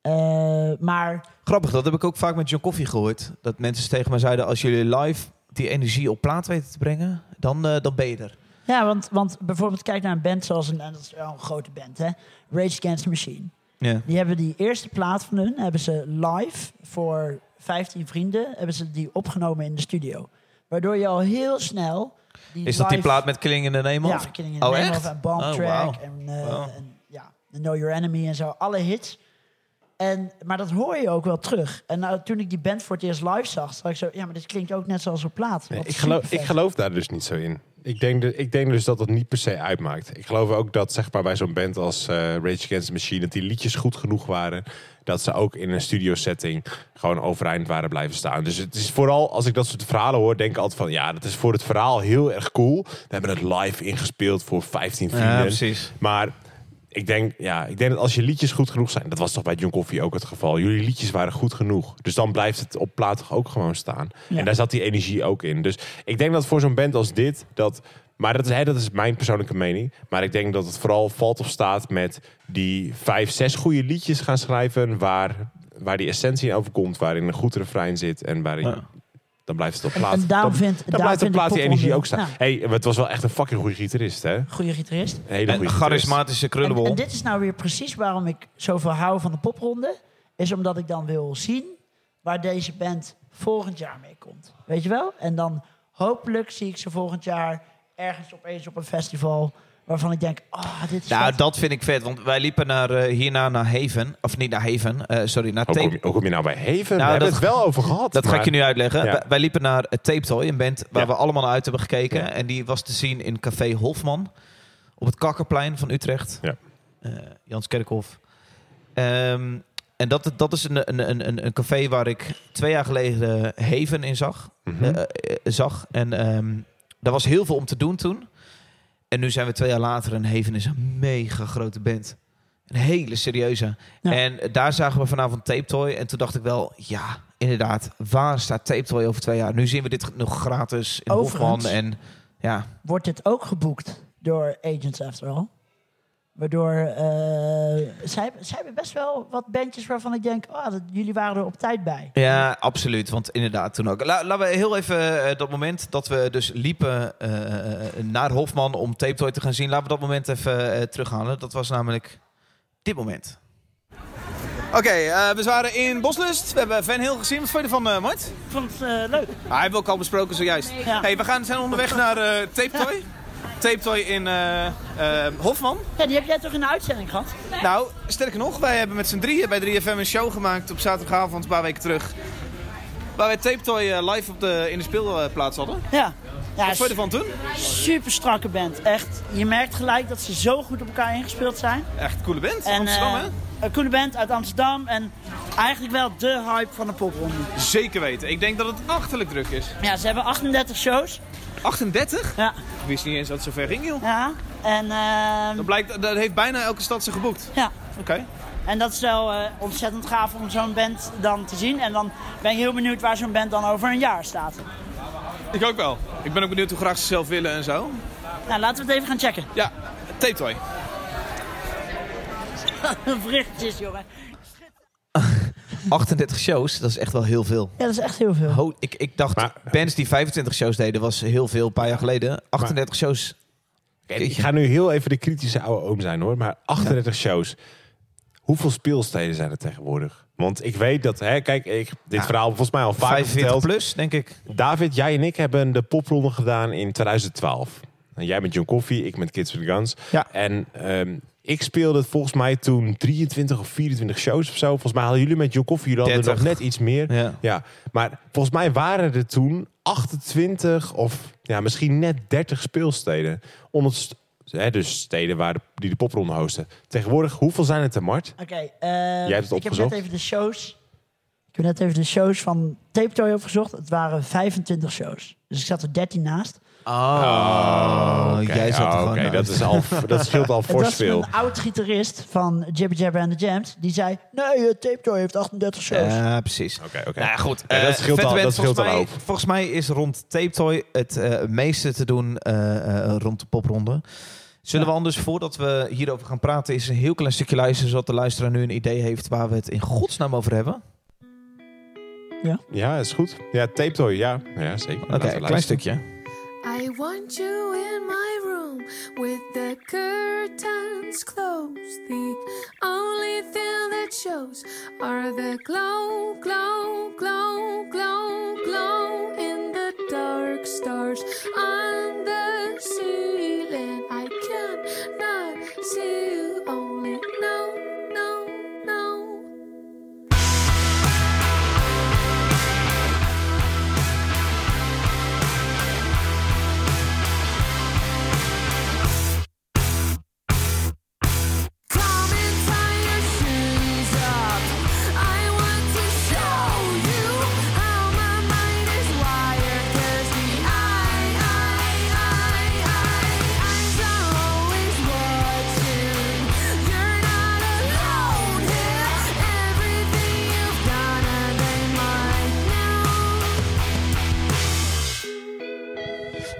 Eh, maar Grappig, dat heb ik ook vaak met John Coffee gehoord. Dat mensen tegen mij zeiden, als jullie live die energie op plaat weten te brengen, dan, eh, dan ben je er. Ja, want, want bijvoorbeeld kijk naar een band zoals een, en dat is wel een grote band, hè? Rage Against the Machine. Ja. Die hebben die eerste plaat van hun, hebben ze live voor 15 vrienden, hebben ze die opgenomen in de studio. Waardoor je al heel snel... Die Is dat die plaat met Killing in the Name Ja, of? Killing in the Oh, Name echt? of en Bomb Oh, Track wauw. en, Wow. en ja, Know Your Enemy en zo. Alle hits. En, maar dat hoor je ook wel terug. En nou, toen ik die band voor het eerst live zag, zag ik zo... Ja, maar dit klinkt ook net zoals op plaat. Nee, ik, geloof, ik geloof daar dus niet zo in. Ik denk, de, ik denk dus dat het niet per se uitmaakt. Ik geloof ook dat zeg maar, bij zo'n band als eh, Rage Against the Machine... dat die liedjes goed genoeg waren... dat ze ook in een studio setting gewoon overeind waren blijven staan. Dus het is vooral, als ik dat soort verhalen hoor... denk ik altijd van, ja, dat is voor het verhaal heel erg cool. We hebben het live ingespeeld voor 15 vrienden. Ja, precies. Maar ik denk, ja, ik denk dat als je liedjes goed genoeg zijn... dat was toch bij John Coffee ook het geval. Jullie liedjes waren goed genoeg. Dus dan blijft het op plaat toch ook gewoon staan. Ja. En daar zat die energie ook in. Dus ik denk dat voor zo'n band als dit... Dat, maar dat is, dat is mijn persoonlijke mening. Maar ik denk dat het vooral valt of staat met die vijf, zes goede liedjes gaan schrijven... waar, waar die essentie in overkomt, waarin een goed refrein zit... en waarin... Ja. Dan blijft het op En- plaat. en daarom dan, vind- dan blijft op vind ik plaat die energie ook staan. Ja. Hey, het was wel echt een fucking goede gitarist, hè? Een Goede gitarist. hele En goede een charismatische En, krullenbol. en dit is nou weer precies waarom ik zoveel hou van de popronde. Is omdat ik dan wil zien waar deze band volgend jaar mee komt. Weet je wel? En dan hopelijk zie ik ze volgend jaar ergens opeens op een festival... waarvan ik denk, ah, dit is Nou, vet. dat vind ik vet. Want wij liepen naar, eh, hierna naar Haven. Of niet naar Haven, eh, sorry, naar Hoe kom, Tape. je, hoe kom je nou bij Heven? Nou, We hebben dat- het wel over gehad. Dat ga ik je nu uitleggen. Ja. Wij, wij liepen naar eh, Tape Toy, een band waar Ja. we allemaal naar uit hebben gekeken. Ja. En die was te zien in Café Hofman. Op het Kakkerplein van Utrecht. Ja. Eh, Jans Kerkhof. Ehm, en dat, dat is een, een, een- een, café waar ik twee jaar geleden Haven in zag. Mhm. zag. En ehm daar was heel veel om te doen toen. En nu zijn we twee jaar later en Haven is een mega grote band. Een hele serieuze. Ja. En daar zagen we vanavond Tape Toy. En toen dacht ik wel, ja, inderdaad. Waar staat Tape Toy over twee jaar? Nu zien we dit nog gratis in Overigens- Hofman. En ja, Wordt dit ook geboekt door Agents After All? Waardoor... eh, zij, hebben- zij hebben best wel wat bandjes waarvan ik denk... Oh, dat, jullie waren er op tijd bij. Ja, absoluut. Want inderdaad, toen ook. La- laten we heel even eh, dat moment dat we dus liepen eh, naar Hofman om Tape Toy te gaan zien. Laten we dat moment even eh, terughalen. Dat was namelijk dit moment. Oké, eh, we waren in Boslust. We hebben Van Hill gezien. Wat vond je ervan, eh Mart? Ik vond het eh, leuk. Ah, hebben we ook al besproken zojuist. Ja. Hey, we gaan, zijn onderweg naar eh Tape Toy. Tape Toy in eh, eh, Hofman. Ja, die heb jij toch in de uitzending gehad? Nou, sterker nog, wij hebben met z'n drieën bij 3FM een show gemaakt op zaterdagavond een paar weken terug. Waar wij Tape Toy eh, live op de, in de speelplaats hadden. Ja. ja Wat vond je ervan toen? super strakke band. Echt. Je merkt gelijk dat ze zo goed op elkaar ingespeeld zijn. Echt een coole band. En, Amsterdam, hè? Een coole band uit Amsterdam. En eigenlijk wel de hype van de popronde. Zeker weten. Ik denk dat het achterlijk druk is. Ja, ze hebben 38 shows. 38? Ja. Ik wist niet eens dat het zo ver ging, joh. ja. En, ehm, Dat, blijkt, dat heeft bijna elke stad ze geboekt. ja. Oké. en dat is wel eh, ontzettend gaaf om zo'n band dan te zien. En dan ben ik heel benieuwd waar zo'n band dan over een jaar staat. Ik ook wel. Ik ben ook benieuwd hoe graag ze zelf willen en zo. Nou, laten we het even gaan checken. Ja, Tape Toy. Berichtjes, jongen. 38 shows, dat is echt wel heel veel. Ja, dat is echt heel veel. Ho, ik, ik dacht, Maar- bands die 25 shows deden, was heel veel, een paar jaar geleden. 38 shows. Ik ga nu heel even de kritische oude oom zijn hoor, maar 38 shows. Hoeveel speelsteden zijn er tegenwoordig? Want ik weet dat, hè, kijk, ik, dit Ja. verhaal volgens mij al vaak 45 verteld. plus, denk ik. David, jij en ik hebben de popronde gedaan in 2012. En jij met John Coffee, ik met Kids with Guns. Ja. En ehm, ik speelde volgens mij toen 23 of 24 shows of zo. Volgens mij hadden jullie met John Coffee, jullie hadden 30. nog net iets meer. Ja. Ja, maar volgens mij waren er toen 28 of ja, misschien net 30 speelsteden. Onder, hè, dus steden waar de, die de popronde hosten. Tegenwoordig, hoeveel zijn het er, Mart? Oké, eh, hebt het ik heb net even de shows. Ik heb net even de shows van Tape Toy opgezocht. Het waren 25 shows. Dus ik zat er 13 naast. Oh, Oké, jij zat er oh, naast. dat, is al, dat scheelt al Het fors was veel. een oud gitarist van Jibber Jabber and the Jams. Die zei, nee, eh, Tape Toy heeft 38 shows. Ja, precies. Oké, oké. Nou ja, goed. Ja, dat Eh, scheelt al- dat scheelt volgens al mij. Volgens mij is rond Tape Toy het eh, meeste te doen eh, eh, rond de popronde. Zullen Ja. we anders, voordat we hierover gaan praten, eens een heel klein stukje luisteren, zodat de luisteraar nu een idee heeft waar we het in godsnaam over hebben? Ja, is goed. Ja, tape toy, ja. Ja, zeker. Oké, een klein stukje. I want you in my room with the curtains closed. The only thing that shows are the glow, glow, glow, glow, glow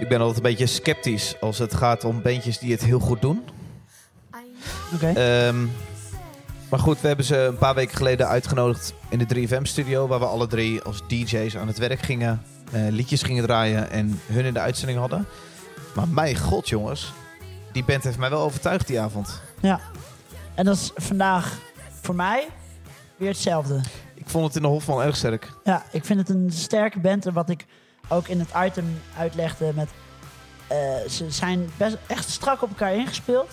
Ik ben altijd een beetje sceptisch als het gaat om bandjes die het heel goed doen. Oké. Ehm, maar goed, we hebben ze een paar weken geleden uitgenodigd in de 3FM-studio... waar we alle drie als DJ's aan het werk gingen, eh, liedjes gingen draaien... en hun in de uitzending hadden. Maar mijn god, jongens. Die band heeft mij wel overtuigd die avond. Ja. En dat is vandaag voor mij weer hetzelfde. Ik vond het in de Hof van erg sterk. Ja, ik vind het een sterke band. En wat ik ook in het item uitlegde met... eh, ze zijn best echt strak op elkaar ingespeeld.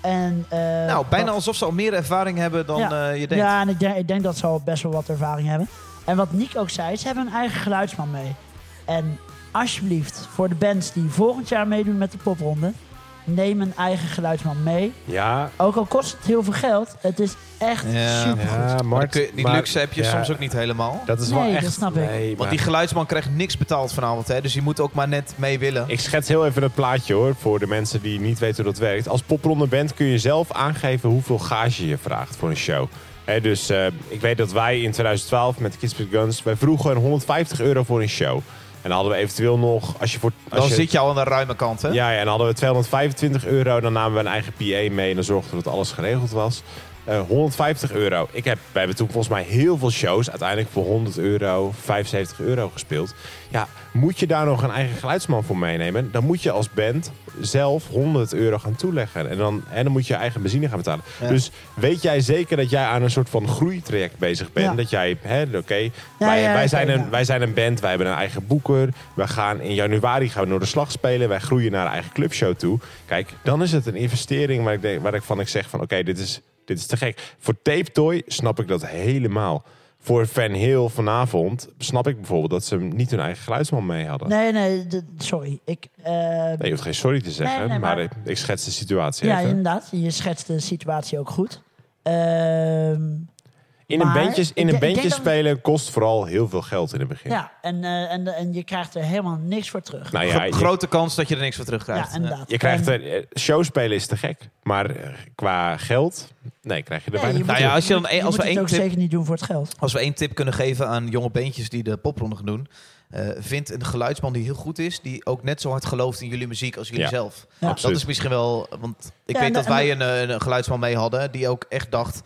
En, eh, nou, bijna wat- alsof ze al meer ervaring hebben dan Ja. eh, je denkt. Ja, en ik denk, ik denk dat ze al best wel wat ervaring hebben. En wat Nick ook zei, ze hebben een eigen geluidsman mee. En alsjeblieft, voor de bands die volgend jaar meedoen met de popronde... neem een eigen geluidsman mee. Ja, Ook al kost het heel veel geld, het is echt Ja. super ja, Mart. je- die maar- luxe heb je ja, soms ook niet helemaal. Dat is Nee, wel dat echt... snap ik. Nee, Want maar- die geluidsman krijgt niks betaald vanavond. Hè? Dus die moet ook maar net mee willen. Ik schets heel even het plaatje hoor, voor de mensen die niet weten hoe dat werkt. Als popronde bent kun je zelf aangeven hoeveel gage je vraagt voor een show. Hè, dus eh, ik weet dat wij in 2012 met Kids with Guns, wij vroegen 150 euro voor een show. En dan hadden we eventueel nog, als je voor... Als Dan je, zit je al aan de ruime kant, hè? Ja, ja, en dan hadden we 225 euro. Dan namen we een eigen PA mee en dan zorgden we dat alles geregeld was. Eh, 150 euro. Ik heb, we hebben toen volgens mij heel veel shows uiteindelijk voor 100 euro, 75 euro gespeeld. Ja, moet je daar nog een eigen geluidsman voor meenemen? Dan moet je als band zelf 100 euro gaan toeleggen. En dan, en dan moet je je eigen benzine gaan betalen. Ja. Dus weet jij zeker dat jij aan een soort van groeitraject bezig bent? Ja. Dat jij, hè, oké, wij, ja, wij, zijn een, wij zijn een band, wij hebben een eigen boeker. We gaan in januari gaan we door de slag spelen. Wij groeien naar een eigen clubshow toe. Kijk, dan is het een investering waar ik, denk, waar ik van ik zeg van oké, dit, is, dit is te gek. Voor Tape Toy snap ik dat helemaal. Voor Van Heel vanavond snap ik bijvoorbeeld dat ze niet hun eigen geluidsman mee hadden. Nee, nee, sorry. Ik, Nee, je hoeft geen sorry te zeggen, Nee, nee, maar, maar- ik, schets de situatie ja, even. inderdaad. Je schetst de situatie ook goed. Ehm, In een maar bandje, in een bandje dat- spelen kost vooral heel veel geld in het begin. ja, en, eh, en, en je krijgt er helemaal niks voor terug. Nou ja, Gro- je- grote kans dat je er niks voor terugkrijgt. ja, inderdaad. Je krijgt er, eh, showspelen is te gek, maar eh, qua geld, nee, krijg je er Nee, weinig je voor Nou ja, als je dan als we het één ook tip- zeker niet doen voor het geld. Als we één tip kunnen geven aan jonge beentjes die de popronde gaan doen. eh, vind een geluidsman die heel goed is. Die ook net zo hard gelooft in jullie muziek als jullie Ja, zelf. Ja. Absoluut. Dat is misschien wel... Want ik Ja, weet en- dat en- wij een, een geluidsman mee hadden. Die ook echt dacht...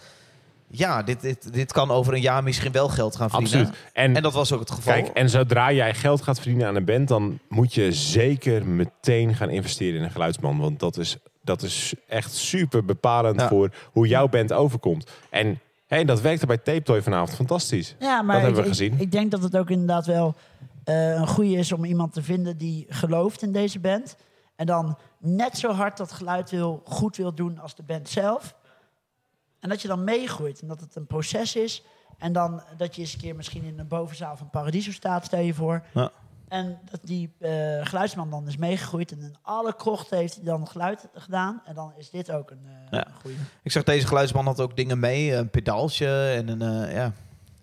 Ja, dit, dit, dit kan over een jaar misschien wel geld gaan verdienen. Absoluut. En, En dat was ook het geval. kijk, en zodra jij geld gaat verdienen aan een band, dan moet je zeker meteen gaan investeren in een geluidsman. Want dat is dat is echt super bepalend Ja. voor hoe jouw band overkomt. En hey, dat werkte bij Tape Toy vanavond fantastisch. Ja, maar Dat hebben we ik, gezien. Ik, ik denk dat het ook inderdaad wel eh, een goede is om iemand te vinden die gelooft in deze band. En dan net zo hard dat geluid wil, goed wil doen als de band zelf. En dat je dan meegroeit en dat het een proces is. En dan dat je eens een keer misschien in de bovenzaal van Paradiso staat, stel je voor. Ja. En dat die eh, geluidsman dan is meegegroeid. En in alle krochten heeft hij dan geluid gedaan. En dan is dit ook een, eh Ja. een goede. Ik zag deze geluidsman had ook dingen mee. Een pedaaltje en een... eh, ja.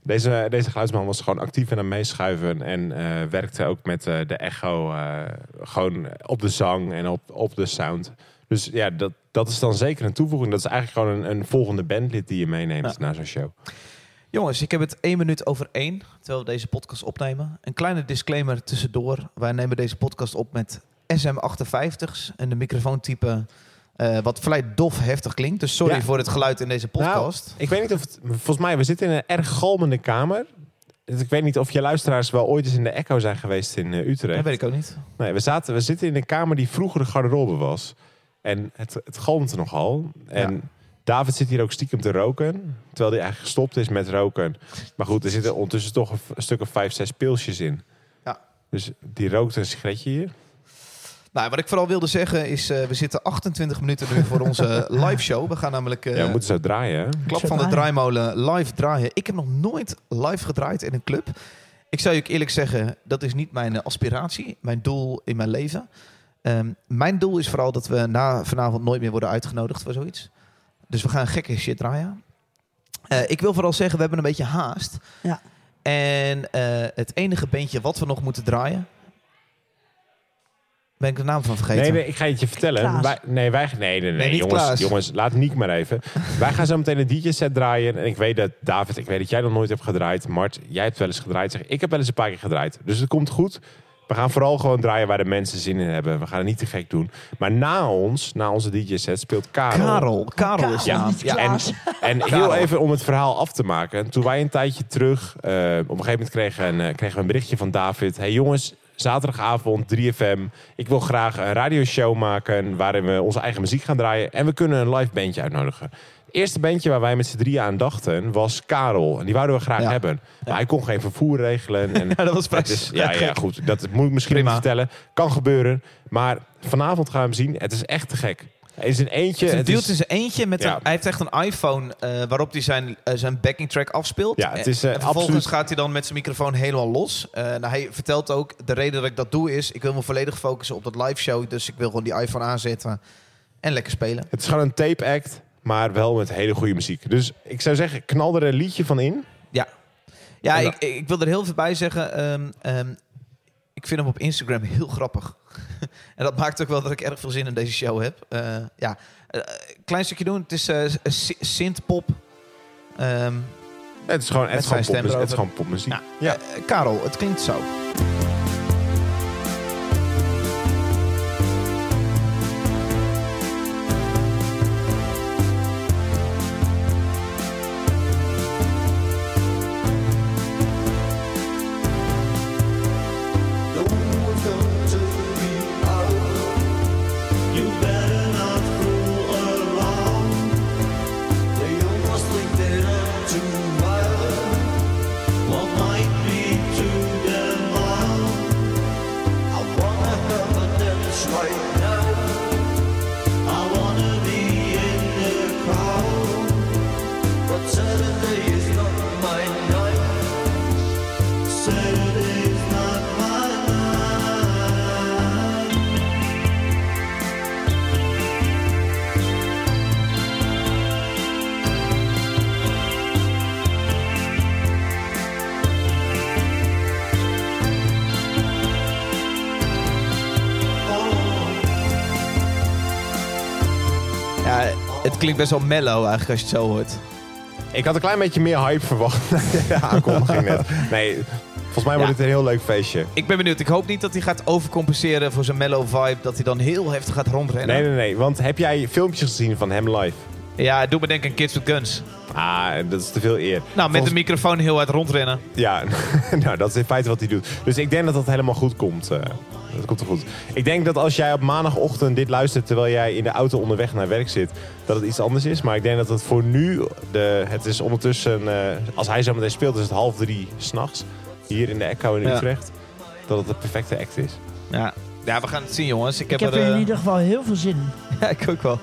Deze, deze geluidsman was gewoon actief aan meeschuiven. En eh, werkte ook met eh, de echo. eh, gewoon op de zang en op, op de sound. Dus ja, dat, dat is dan zeker een toevoeging. Dat is eigenlijk gewoon een, een volgende bandlid die je meeneemt Ja. naar zo'n show. Jongens, ik heb het één minuut over één, terwijl we deze podcast opnemen. Een kleine disclaimer tussendoor. Wij nemen deze podcast op met SM58's en de microfoontype eh, wat vrij dof heftig klinkt. Dus sorry Ja. voor het geluid in deze podcast. Ik weet niet of het... Volgens mij, we zitten in een erg galmende kamer. Dus ik weet niet of je luisteraars wel ooit eens in de Echo zijn geweest in eh, Utrecht. dat weet ik ook niet. Nee, we, zaten, we zitten in een kamer die vroeger de garderobe was. En het, het galmt er nogal. En David zit hier ook stiekem te roken. Terwijl hij eigenlijk gestopt is met roken. Maar goed, er zitten ondertussen toch een, een stuk of vijf, zes pilsjes in. Ja. Dus die rookt een sigaretje hier. Nou, wat ik vooral wilde zeggen is, eh, we zitten 28 minuten nu voor onze live show. We gaan namelijk eh, ja, we moeten zo draaien. Hè? Klap van de draaimolen live draaien. Ik heb nog nooit live gedraaid in een club. Ik zou je ook eerlijk zeggen, dat is niet mijn eh, aspiratie, mijn doel in mijn leven. Ehm, mijn doel is vooral dat we na vanavond nooit meer worden uitgenodigd voor zoiets. Dus we gaan gekke shit draaien. Eh, ik wil vooral zeggen, we hebben een beetje haast. Ja. En eh, het enige bandje wat we nog moeten draaien... Ben ik de naam van vergeten? Nee, nee, ik ga het je vertellen. Wij, nee, wij, nee, nee, nee, niet jongens, jongens, laat Niek maar even. wij gaan zo meteen een DJ-set draaien. En ik weet dat, David, ik weet dat jij nog nooit hebt gedraaid. Mart, jij hebt wel eens gedraaid. Zeg, ik heb wel eens een paar keer gedraaid. Dus het komt goed. We gaan vooral gewoon draaien waar de mensen zin in hebben. We gaan het niet te gek doen. Maar na ons, na onze DJ-set, speelt Karel. Karel. Karel is Ja, En, en heel even om het verhaal af te maken. Toen wij een tijdje terug, eh, op een gegeven moment kregen, een, eh, kregen we een berichtje van David. Hey jongens, zaterdagavond 3FM. Ik wil graag een radioshow maken waarin we onze eigen muziek gaan draaien. En we kunnen een live bandje uitnodigen. Het eerste bandje waar wij met z'n drieën aan dachten was Karel. En die wouden we graag Ja. hebben. Maar hij kon geen vervoer regelen. En Ja, dat was vrij het is, ja, ja, gek. goed. Dat moet ik misschien Prima. niet vertellen. Kan gebeuren. Maar vanavond gaan we hem zien. Het is echt te gek. Het is een eentje. Het is een het in zijn eentje. Met Ja. een, hij heeft echt een iPhone eh, waarop hij zijn, eh, zijn backing track afspeelt. Ja, het is, eh, en vervolgens absoluut- gaat hij dan met zijn microfoon helemaal los. Eh, nou, hij vertelt ook, de reden dat ik dat doe is... ik wil me volledig focussen op dat live show. Dus ik wil gewoon die iPhone aanzetten en lekker spelen. Het is gewoon een tape act, maar wel met hele goede muziek. Dus ik zou zeggen, knal er een liedje van in. Ja, En ik, ik wil er heel veel bij zeggen. ehm, ehm, ik vind hem op Instagram heel grappig. en dat maakt ook wel dat ik erg veel zin in deze show heb. Eh, ja, Eh, klein stukje doen. Het is sy- synthpop. Ehm Het is gewoon, het is gewoon, popmuziek. Het is erover. gewoon popmuziek. Ja. Ja. Karel, het klinkt zo. Het klinkt best wel mellow eigenlijk als je het zo hoort. Ik had een klein beetje meer hype verwacht. ja, aankondiging net. Nee, volgens mij wordt Ja. het een heel leuk feestje. Ik ben benieuwd. Ik hoop niet dat hij gaat overcompenseren voor zijn mellow vibe. Dat hij dan heel heftig gaat rondrennen. Nee, nee, nee. Want heb jij filmpjes gezien van hem live? Ja, doe me denken aan Kids with Guns. Ah, dat is te veel eer. Nou, met Volgens- de microfoon heel hard rondrennen. Ja, nou, dat is in feite wat hij doet. Dus ik denk dat dat helemaal goed komt. eh. Dat komt er goed. Ik denk dat als jij op maandagochtend dit luistert terwijl jij in de auto onderweg naar werk zit, dat het iets anders is. Maar ik denk dat het voor nu, de, het is ondertussen, eh, als hij zo meteen speelt, is het half drie s'nachts. Hier in de Echo in Ja. Utrecht. Dat het de perfecte act is. Ja. ja, we gaan het zien, jongens. Ik heb, Ik heb er, er in eh, ieder geval heel veel zin in. Ja, ik ook wel.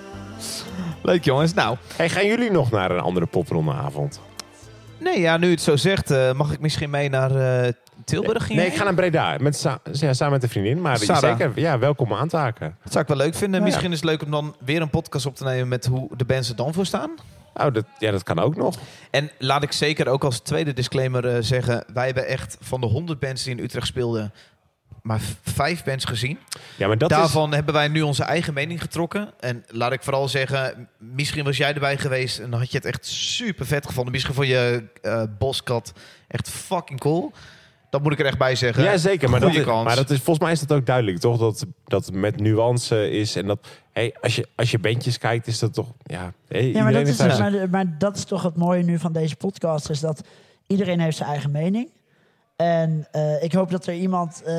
Leuk, jongens. Nou, Hey, gaan jullie nog naar een andere poprondeavond? nee, ja, nu het zo zegt, eh, mag ik misschien mee naar eh, Tilburg? Nee, ik ga naar Breda. Met, sa- ja, samen met een vriendin. Maar Sarah. zeker, ja, welkom aan te haken. Dat zou ik wel leuk vinden. Ja. Misschien is het leuk om dan weer een podcast op te nemen met hoe de bands er dan voor staan. Oh, dat, ja, dat kan ook nog. En laat ik zeker ook als tweede disclaimer eh, zeggen... wij hebben echt van de 100 bands die in Utrecht speelden... maar v- vijf bands gezien. Ja, maar dat is... Daarvan hebben wij nu onze eigen mening getrokken. En laat ik vooral zeggen... misschien was jij erbij geweest... en dan had je het echt super vet gevonden. Misschien vond je eh Boskat echt fucking cool. Dat moet ik er echt bij zeggen. Ja, zeker. Maar, dat is, kans. maar dat is, volgens mij is dat ook duidelijk, toch? Dat, dat het met nuance is. En dat, hey, als, je, als je bandjes kijkt, is dat toch... Ja, hey, Ja, maar dat, is, dus- maar, maar dat is toch het mooie nu van deze podcast. Is dat iedereen heeft zijn eigen mening. En eh, ik hoop dat er iemand eh,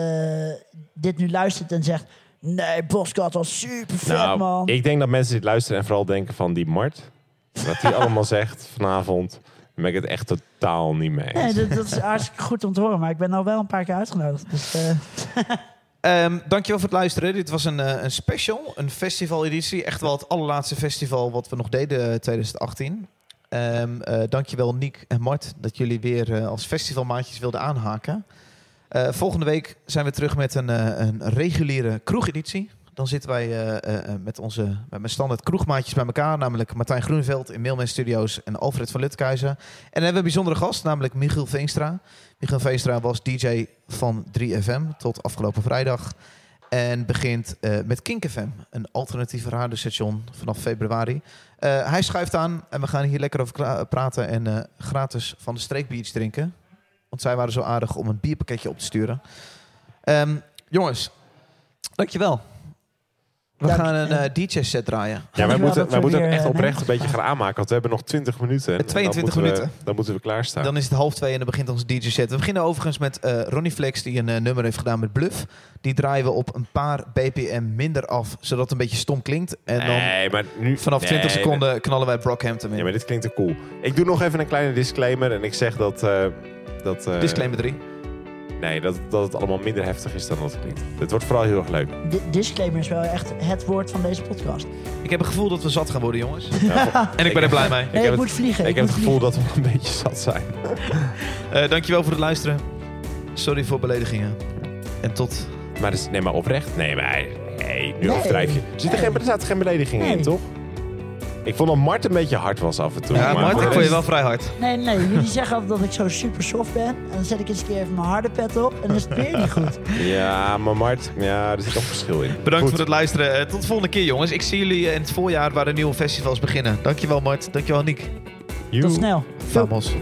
dit nu luistert en zegt... Nee, Boskat was super vet, Nou, man. ik denk dat mensen dit luisteren en vooral denken van die Mart. Wat hij allemaal zegt vanavond, ben ik het echt totaal niet mee Nee, eens. dat, dat is hartstikke goed om te horen. Maar ik ben al wel een paar keer uitgenodigd. Dus, eh, Ehm, dankjewel voor het luisteren. Dit was een, eh, een special, een festivaleditie. Echt wel het allerlaatste festival wat we nog deden eh, 2018. Ehm eh, dankjewel Niek en Mart dat jullie weer eh, als festivalmaatjes wilden aanhaken. Eh, volgende week zijn we terug met een, een reguliere kroegeditie. Dan zitten wij eh, eh, eh, met onze met mijn standaard kroegmaatjes bij elkaar. Namelijk Martijn Groeneveld in Mailman Studios en Alfred van Lutkuizen. En dan hebben we een bijzondere gast, namelijk Michiel Veenstra. Michiel Veenstra was DJ van 3FM tot afgelopen vrijdag. En begint met Kink FM, een alternatief radiostation vanaf februari. Hij schuift aan en we gaan hier lekker over praten en gratis van de streekbiertjes drinken. Want zij waren zo aardig om een bierpakketje op te sturen. Ehm, jongens, dankjewel. We Dank- gaan een eh, DJ-set draaien. Ja, wij moeten, wij we moeten ook echt oprecht een beetje gaan aanmaken. Want we hebben nog 20 minuten. En dan 22 moeten we- minuten. dan moeten we klaarstaan. Dan is het half twee en dan begint onze DJ-set. We beginnen overigens met eh, Ronnie Flex, die een eh, nummer heeft gedaan met Bluff. Die draaien we op een paar bpm minder af, zodat het een beetje stom klinkt. En dan nee, maar nu... vanaf nee, 20 nee. seconden knallen wij Brockhampton in. Ja, maar dit klinkt te cool. Ik doe nog even een kleine disclaimer. En ik zeg dat... eh, dat eh, Disclaimer 3. Nee, dat, dat het allemaal minder heftig is dan dat het klinkt. Het wordt vooral heel erg leuk. di- disclaimer is wel echt het woord van deze podcast. Ik heb het gevoel dat we zat gaan worden, jongens. Ja, En ik ben er blij mee. Nee, ik, heb het- moet vliegen. ik heb het gevoel vliegen. dat we een beetje zat zijn. Eh, dankjewel voor het luisteren. Sorry voor beledigingen. En tot... Maar, dus, nee, maar oprecht? Nee, maar nee, nu Nee. overdrijf je. Er, zitten Nee. geen, er zaten geen beledigingen in, toch? Ik vond dat Mart een beetje hard was af en toe. Ja, maar Mart, ik vond je wel vrij hard. Nee, nee, jullie zeggen altijd dat ik zo super soft ben. En dan zet ik eens een keer even mijn harde pet op. En dan is het weer niet goed. Ja, maar Mart, ja, er zit toch verschil in. Bedankt Goed. voor het luisteren. Eh, tot de volgende keer, jongens. Ik zie jullie in het voorjaar waar de nieuwe festivals beginnen. Dankjewel, Mart. Dankjewel, Niek. Tot snel. Vamos.